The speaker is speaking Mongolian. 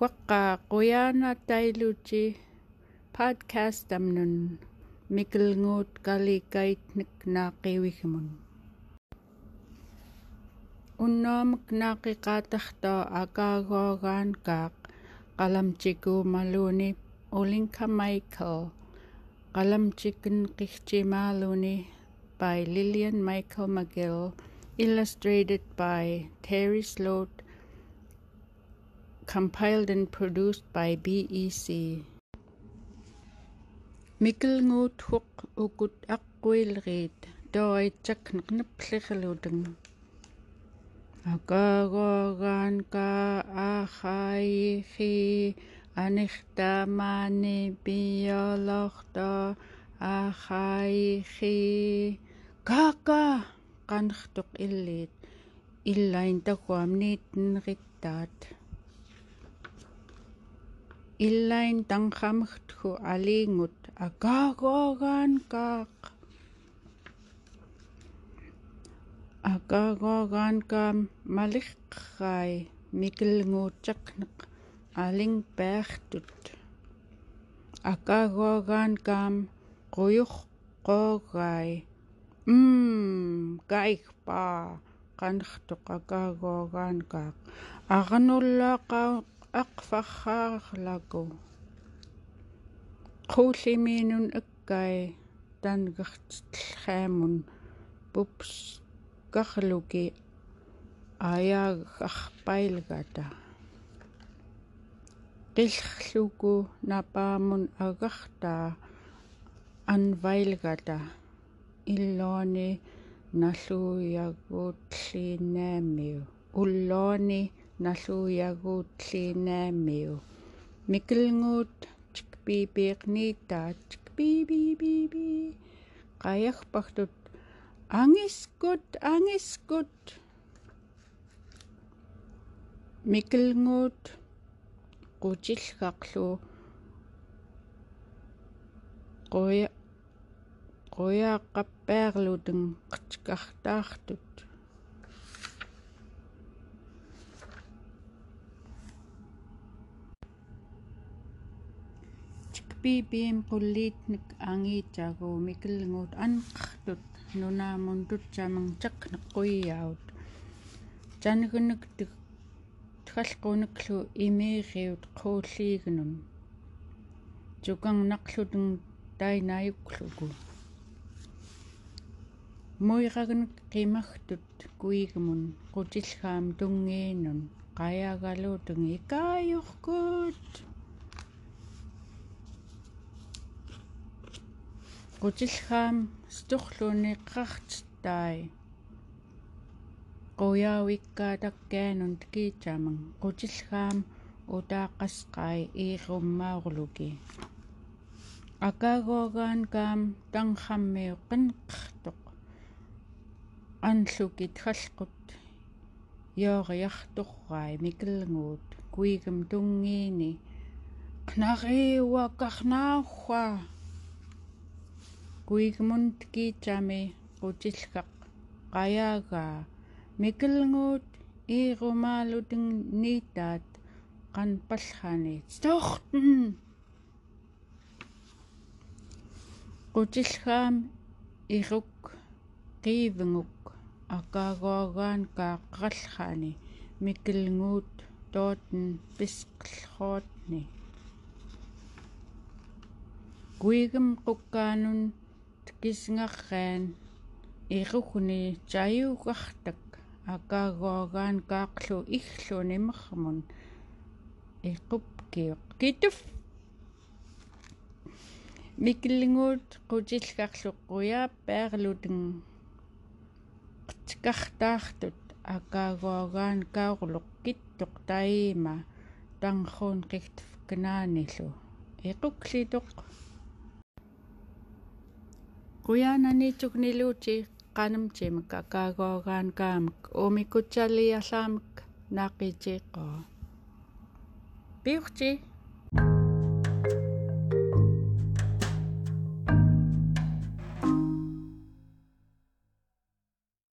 Waka Kuyana Tailuchi podcast amnun Mikilnguut kalikait naqiwigmun Unnoomak naqiqatarto akaaguagaan kaaq maluni Ulinka Michael qalamchikin maluni by Lillian Michael McGill illustrated by Terry Sloat compiled and produced by BEC. Mikkelngu tuk ukut akkuilrit, doi chaknak napsikalutung. Akagogan ka mani anihtamani biologto akhaihi. Kaka! Kanhtuk illit, illain takwam nitin riktat. иллаин танхамхтху алиингут акаагоогаан каақ акаагоогаан каам малиққай микилгуутсақнеқ алинг паартут акаагоогаан каам қуйурқоогаай м кайхпа канхтоқ акаагоогаан каақ арнуллаақаа ақфархаарлаку қуулимиинун аккай тангертиллхаамун пупс карлуки аяагаарпайлгата qillxluku napaamun agartaa anvailgata illuani nalluuyaguutliinnaamiu ulluani налууягуутлиинаамиу микэлнгуут чикпипиикниитаат чикпипипипи qajarpartut angiskut angiskut микэлнгуут qutillqaqlu qoya qoyaaqqappaaglutun qatqartaartut би биим куллиитник аангиитсаагуу микиллгуут анеққартут нунаамундут саамангтеқ неққуйяаут танагунник тхалқуунеклу имеериут қууллиигнун чуканнарлутун тайнааюккулуку муйрагнек қимагтут куигмун қутиллгаам тунгиинун қаяагалуутун икааюркут qutilhaam sitorluuniqqartittai qoyauikkaatakkaanuun tikiitaman qutilhaam utaaqqasqai iirummaurluki акаагоогаан каам танхаммиуққинқартоқ анлуки тхалқут йоориарторрай микилгуут куигам тунгиини қнариуа карнаахуа гуигмунд киичами qutillkaq qayaaga mikilnguut iirumaalutin niitaat qanpallhaani toortun qutillhaam iruk qiivnguk akaaguagaankaa qarallhaani mikilnguut tootun pisqellhootni guigem qukkaanun кисингараан ирухни таюгартак акаагоогаан каарлу иглу нимермун иқупкио китуф микиллингуут қутиллгарлуққуя паарлутэн қитикартаартут акаагоогаан каорлуқ киттоқ таима танхуун қигтф кнаанилу иқуклитоқ quyananiitsukniluuti qanamtimaka kaaguagaankaamik uumikutsalliarlaamak naaqiitiiqqaa piurti